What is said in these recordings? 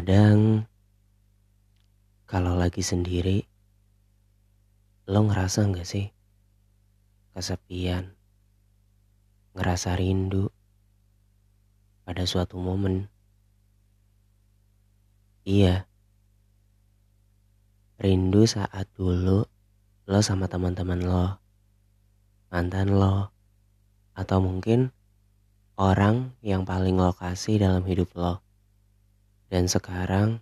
Kadang kalau lagi sendiri, lo ngerasa nggak sih kesepian, ngerasa rindu pada suatu momen? Iya, rindu saat dulu lo sama teman-teman lo, mantan lo, atau mungkin orang yang paling lo kasih dalam hidup lo. Dan sekarang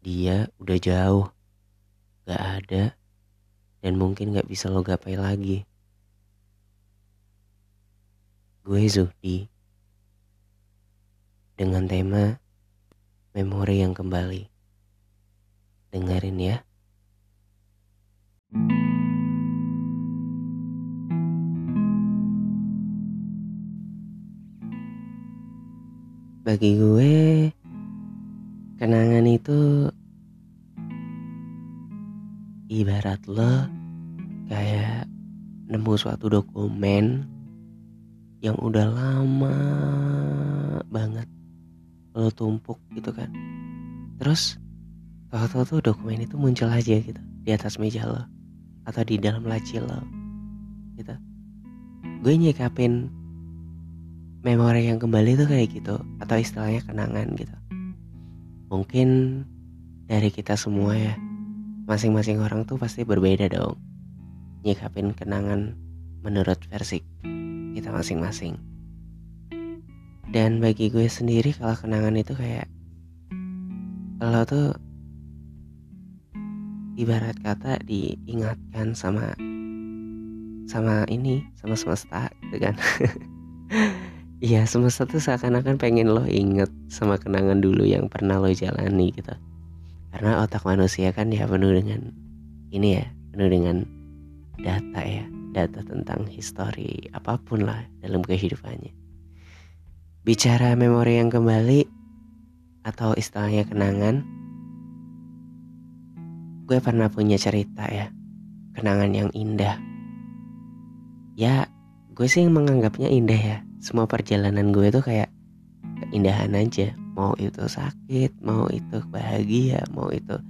dia udah jauh, gak ada, dan mungkin gak bisa lo gapai lagi. Gue Zuhdi, dengan tema Memori yang Kembali. Dengerin ya. Bagi gue, Kenangan itu ibarat lo kayak nemu suatu dokumen yang udah lama banget lo tumpuk gitu kan. Terus tahu-tahu tuh dokumen itu muncul aja gitu di atas meja lo atau di dalam laci lo gitu. Gue nyikapin memori yang kembali tuh kayak gitu atau istilahnya kenangan gitu Mungkin dari kita semua ya, masing-masing orang tuh pasti berbeda dong. Nyikapin kenangan menurut versi kita masing-masing. Dan bagi gue sendiri kalau kenangan itu kayak kalau tuh ibarat kata diingatkan sama sama ini sama semesta gitu kan Iya semesta tuh seakan-akan pengen lo inget sama kenangan dulu yang pernah lo jalani gitu. Karena otak manusia kan ya penuh dengan ini ya penuh dengan data ya Data tentang histori apa pun lah dalam kehidupannya. Bicara memori yang kembali atau istilahnya kenangan Gue pernah punya cerita ya Kenangan yang indah. Ya gue sih menganggapnya indah ya. Semua perjalanan gue tuh kayak keindahan aja. Mau itu sakit mau itu bahagia mau itu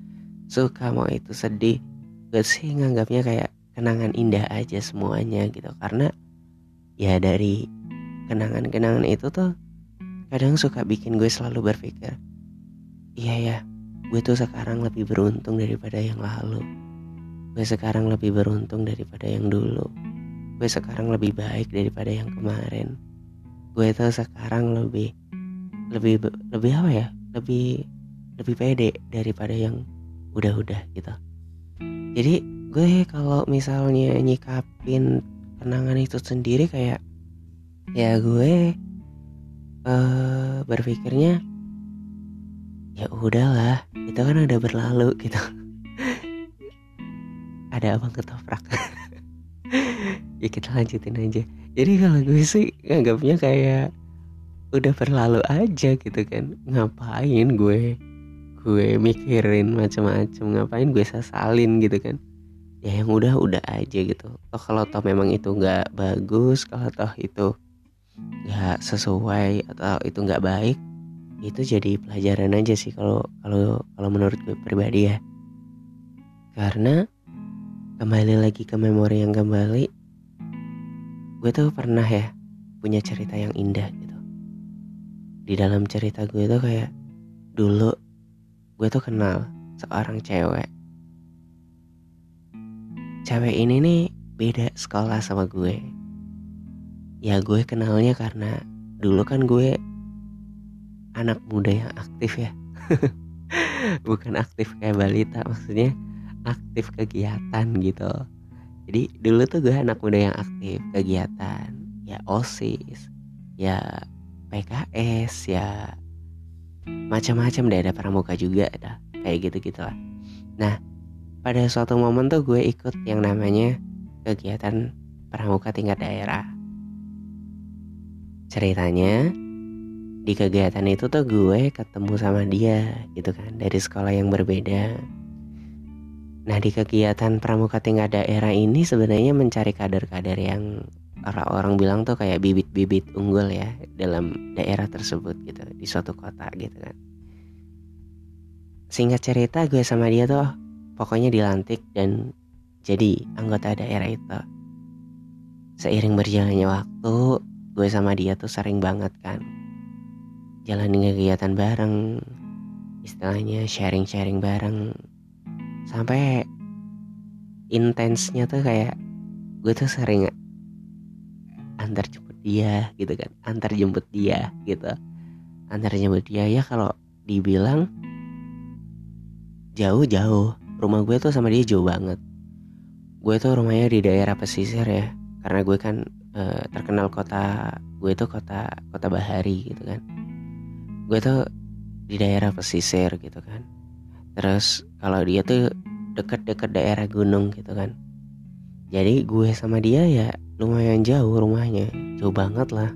suka mau itu sedih. Gue sih nganggapnya kayak kenangan indah aja semuanya gitu. Karena ya dari kenangan-kenangan itu tuh kadang suka bikin gue selalu berpikir iya ya gue tuh sekarang lebih beruntung daripada yang lalu. Gue sekarang lebih beruntung daripada yang dulu. Gue sekarang lebih baik daripada yang kemarin. Gue tuh sekarang lebih lebih lebih apa ya? Lebih lebih pede daripada yang udah-udah gitu. Jadi gue kalau misalnya nyikapin kenangan itu sendiri kayak ya gue uh, berpikirnya ya udahlah itu kan udah berlalu gitu. Ada abang ketoprak. Ya kita lanjutin aja. Jadi kalau gue sih nganggapnya kayak udah berlalu aja gitu kan. Ngapain gue gue mikirin macam-macam ngapain gue sesalin gitu kan. Ya yang udah udah aja gitu. Toh kalau toh memang itu nggak bagus kalau toh itu nggak sesuai atau itu nggak baik itu jadi pelajaran aja sih kalau kalau kalau menurut gue pribadi ya. Karena kembali lagi ke memori yang kembali gue tuh pernah ya punya cerita yang indah di dalam cerita gue tuh kayak dulu gue tuh kenal seorang cewek. Cewek ini nih beda sekolah sama gue. Ya gue kenalnya karena dulu kan gue anak muda yang aktif ya. Bukan aktif kayak balita maksudnya aktif kegiatan gitu. Jadi dulu tuh gue anak muda yang aktif kegiatan ya osis ya PKS ya. Macam-macam deh ada pramuka juga ada kayak gitu gitulah nah pada suatu momen tuh gue ikut yang namanya kegiatan pramuka tingkat daerah. Ceritanya di kegiatan itu tuh gue ketemu sama dia gitu kan dari sekolah yang berbeda. Nah di kegiatan pramuka tingkat daerah ini sebenarnya mencari kader-kader yang orang-orang bilang tuh kayak bibit-bibit unggul ya dalam daerah tersebut gitu di suatu kota gitu kan. singkat cerita gue sama dia tuh pokoknya dilantik dan jadi anggota daerah itu seiring berjalannya waktu gue sama dia tuh sering banget kan jalanin kegiatan bareng istilahnya sharing-sharing bareng sampai intensnya tuh kayak gue tuh sering antar jemput dia gitu kan. Antar jemput dia gitu. Antar jemput dia ya kalau dibilang jauh-jauh. Rumah gue tuh sama dia jauh banget. Gue tuh rumahnya di daerah pesisir ya. Karena gue kan uh, terkenal kota gue tuh kota kota bahari gitu kan. Gue tuh di daerah pesisir gitu kan. Terus kalau dia tuh deket-deket daerah gunung gitu kan. Jadi gue sama dia ya lumayan jauh rumahnya. Jauh banget lah.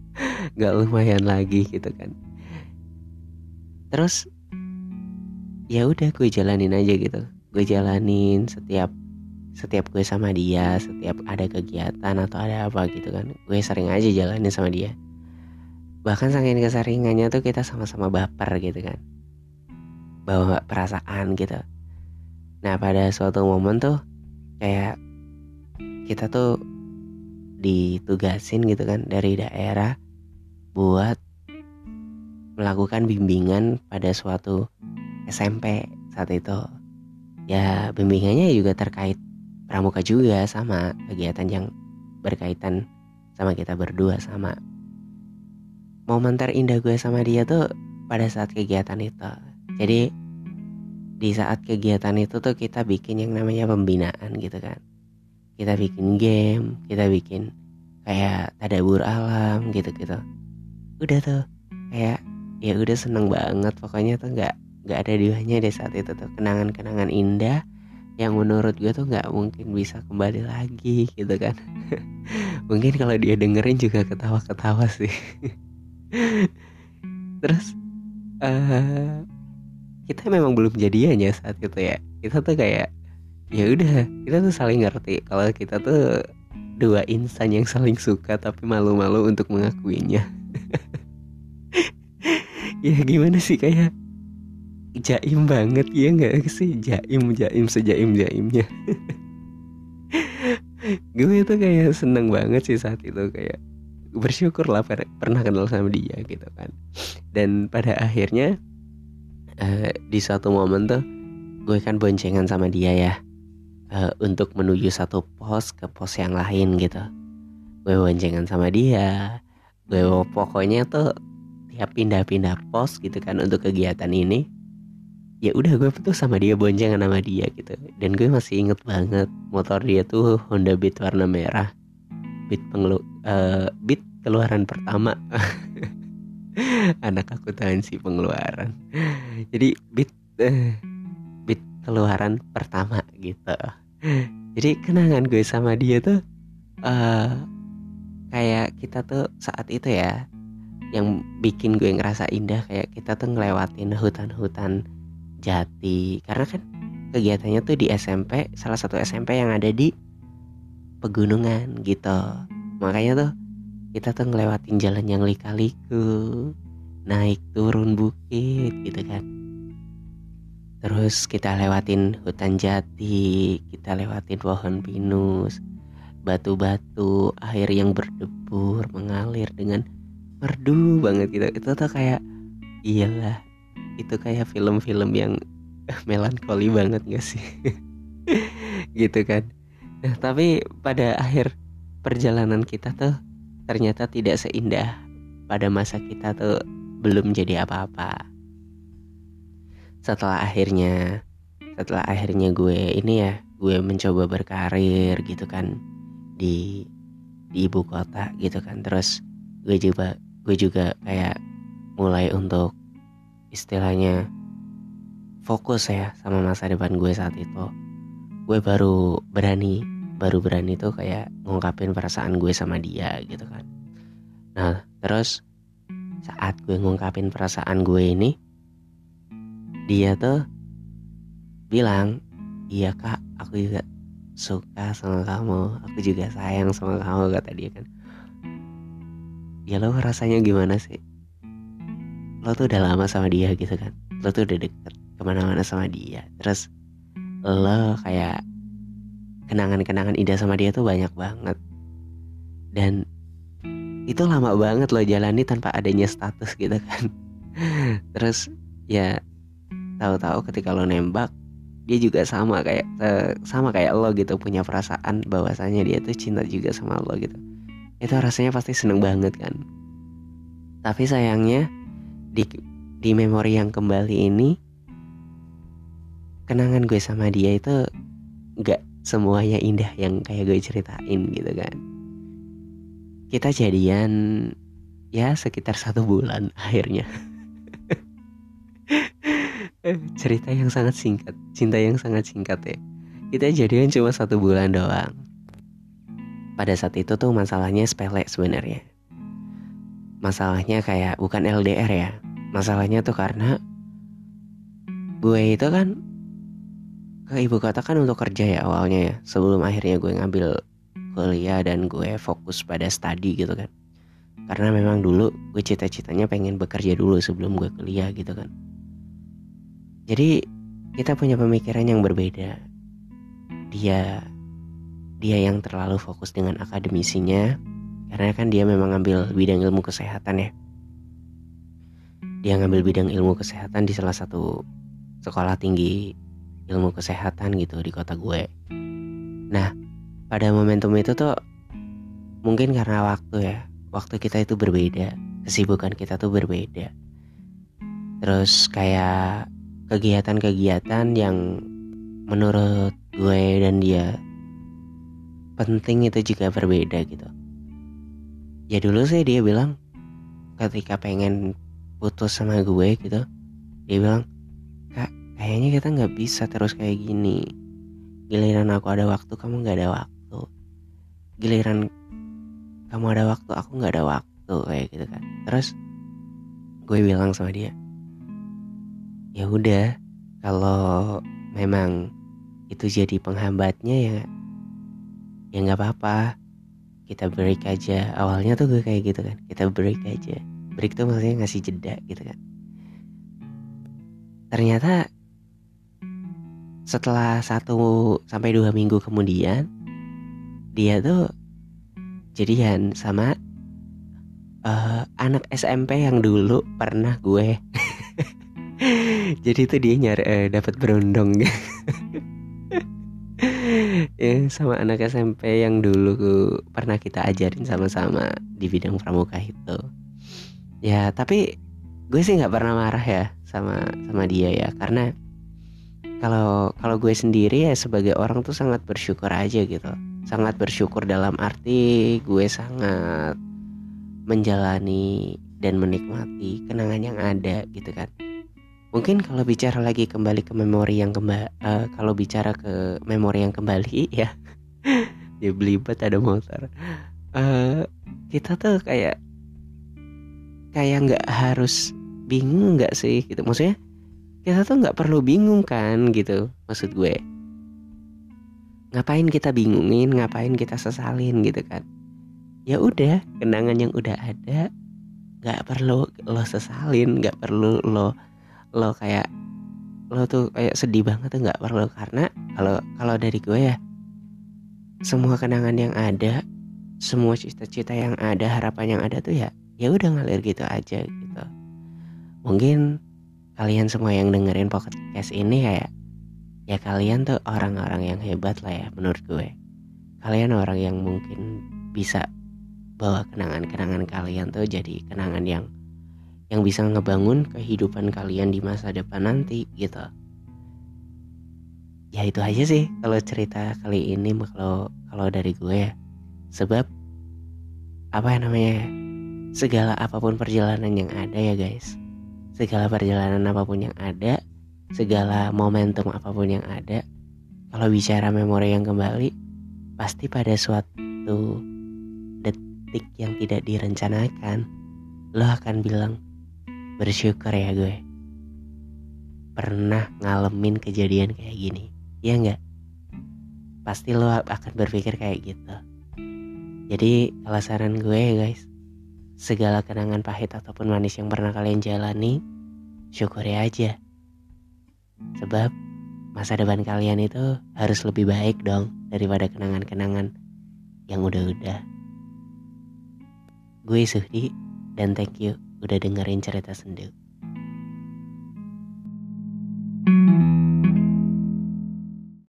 Gak lumayan lagi gitu kan. Terus ya udah gue jalanin aja gitu. Gue jalanin setiap setiap gue sama dia setiap ada kegiatan atau ada apa gitu kan. Gue sering aja jalanin sama dia. Bahkan saking keseringannya tuh kita sama-sama baper gitu kan. Bawa perasaan gitu. Nah pada suatu momen tuh kayak kita tuh ditugasin gitu kan dari daerah buat melakukan bimbingan pada suatu SMP saat itu. Ya bimbingannya juga terkait pramuka juga sama kegiatan yang berkaitan sama kita berdua sama. Momen terindah gue sama dia tuh pada saat kegiatan itu. Jadi di saat kegiatan itu tuh kita bikin yang namanya pembinaan gitu kan kita bikin game kita bikin kayak tadabur alam gitu gitu udah tuh kayak ya udah seneng banget. Pokoknya tuh nggak nggak ada duanya deh saat itu tuh. Kenangan-kenangan indah yang menurut gue tuh nggak mungkin bisa kembali lagi gitu kan. Mungkin kalau dia dengerin juga ketawa-ketawa sih. Terus uh, kita memang belum jadian ya saat itu ya. Kita tuh kayak ya udah kita tuh saling ngerti. Kalau kita tuh dua insan yang saling suka tapi malu-malu untuk mengakuinya. Ya gimana sih kayak jaim banget ya nggak sih? Jaim jaim sejaim jaimnya. Gue tuh kayak seneng banget sih saat itu kayak bersyukur lah per pernah kenal sama dia gitu kan. Dan pada akhirnya uh, di satu momen tuh gue kan boncengan sama dia ya uh, untuk menuju satu pos ke pos yang lain gitu. Gue boncengan sama dia. Gue pokoknya tuh tiap pindah-pindah pos gitu kan untuk kegiatan ini ya udah gue tuh sama dia boncengan sama dia gitu. Dan gue masih inget banget motor dia tuh Honda Beat warna merah. Beat pengelu uh, Beat keluaran pertama. Anak aku tahan sih pengeluaran. Jadi Beat uh, Beat keluaran pertama gitu jadi kenangan gue sama dia tuh uh, kayak kita tuh saat itu ya yang bikin gue ngerasa indah kayak kita tuh ngelewatin hutan-hutan Jati. Karena kan kegiatannya tuh di SMP salah satu SMP yang ada di pegunungan gitu. Makanya tuh kita tuh ngelewatin jalan yang lika-liku naik turun bukit gitu kan terus kita lewatin hutan jati kita lewatin pohon pinus batu-batu air yang berdebur mengalir dengan merdu banget gitu. Itu tuh kayak iyalah itu kayak film-film yang melankoli banget gak sih? Gitu kan. Nah tapi pada akhir perjalanan kita tuh ternyata tidak seindah pada masa kita tuh belum jadi apa-apa setelah akhirnya setelah akhirnya gue ini ya gue mencoba berkarir gitu kan di di ibu kota gitu kan. Terus gue juga gue juga kayak mulai untuk istilahnya fokus ya sama masa depan gue saat itu. Gue baru berani baru berani tuh kayak ngungkapin perasaan gue sama dia gitu kan. Nah terus saat gue ngungkapin perasaan gue ini dia tuh bilang iya kak aku juga suka sama kamu. Aku juga sayang sama kamu kata dia kan. Ya lo rasanya gimana sih? Lo tuh udah lama sama dia gitu kan? Lo tuh udah deket ke mana-mana sama dia. Terus lo kayak kenangan-kenangan indah sama dia tuh banyak banget. Dan itu lama banget lo jalani tanpa adanya status gitu kan. Terus ya tahu-tahu ketika lo nembak dia juga sama kayak sama kayak lo gitu punya perasaan bahwasanya dia tuh cinta juga sama lo gitu. Itu rasanya pasti seneng banget kan. Tapi sayangnya di di memori yang kembali ini kenangan gue sama dia itu nggak semuanya indah yang kayak gue ceritain gitu kan. Kita jadian ya sekitar satu bulan akhirnya cerita yang sangat singkat. Cinta yang sangat singkat ya. Kita jadian cuma satu bulan doang. Pada saat itu tuh masalahnya sepele sebenarnya. Masalahnya kayak bukan LDR ya. Masalahnya tuh karena gue itu kan ke ibu kota kan untuk kerja ya awalnya ya. Sebelum akhirnya gue ngambil kuliah dan gue fokus pada studi gitu kan. Karena memang dulu gue cita-citanya pengen bekerja dulu sebelum gue kuliah gitu kan jadi kita punya pemikiran yang berbeda dia dia yang terlalu fokus dengan akademisinya karena kan dia memang ngambil bidang ilmu kesehatan ya dia ngambil bidang ilmu kesehatan di salah satu sekolah tinggi ilmu kesehatan gitu di kota gue. Nah, pada momentum itu tuh mungkin karena waktu ya, waktu kita itu berbeda, kesibukan kita tuh berbeda. Terus kayak kegiatan-kegiatan yang menurut gue dan dia penting itu juga berbeda gitu. Ya dulu sih dia bilang ketika pengen putus sama gue gitu, dia bilang kayaknya kita nggak bisa terus kayak gini. Giliran aku ada waktu kamu nggak ada waktu. Giliran kamu ada waktu aku nggak ada waktu kayak gitu kan. Terus gue bilang sama dia ya udah kalau memang itu jadi penghambatnya ya ya nggak apa-apa. Kita break aja. Awalnya tuh gue kayak gitu kan. Kita break aja. Break tuh maksudnya ngasih jeda gitu kan. Ternyata setelah satu sampai dua minggu kemudian dia tuh jadian sama uh, anak SMP yang dulu pernah gue jadi tuh dia nyari uh, dapat berondong. Ya sama anak SMP yang dulu pernah kita ajarin sama-sama di bidang pramuka itu. Ya tapi gue sih nggak pernah marah ya sama sama dia ya. Karena kalau kalau gue sendiri ya sebagai orang tuh sangat bersyukur aja gitu. Sangat bersyukur dalam arti gue sangat menjalani dan menikmati kenangan yang ada gitu kan mungkin kalau bicara lagi kembali ke memori yang kembali uh, eh, kalau bicara ke memori yang kembali ya. Dia belibet ada motor. Uh, kita tuh kayak kayak nggak harus bingung nggak sih gitu. Maksudnya kita tuh nggak perlu bingung kan gitu maksud gue. Ngapain kita bingungin ngapain kita sesalin gitu kan. Ya udah kenangan yang udah ada nggak perlu lo sesalin nggak perlu lo lo kayak lo tuh kayak sedih banget tuh nggak perlu karena kalau kalau dari gue ya semua kenangan yang ada semua cita-cita yang ada harapan yang ada tuh ya ya udah ngalir gitu aja gitu mungkin kalian semua yang dengerin podcast ini kayak ya kalian tuh orang-orang yang hebat lah ya menurut gue. Kalian orang yang mungkin bisa bawa kenangan-kenangan kalian tuh jadi kenangan yang yang bisa ngebangun kehidupan kalian di masa depan nanti gitu. Ya itu aja sih kalau cerita kali ini kalau kalau dari gue ya. Sebab apa yang namanya segala apa pun perjalanan yang ada ya guys segala perjalanan apa pun yang ada, segala momentum apa pun yang ada, kalau bicara memori yang kembali, pasti pada suatu detik yang tidak direncanakan, lo akan bilang, bersyukur ya gue. Pernah ngalamin kejadian kayak gini, ya nggak? Pasti lo akan berpikir kayak gitu. Jadi kalau saran gue ya guys, segala kenangan pahit ataupun manis yang pernah kalian jalani, syukuri aja. Sebab masa depan kalian itu harus lebih baik dong daripada kenangan-kenangan yang udah-udah. Gue Suhdi dan thank you udah dengerin cerita sendu.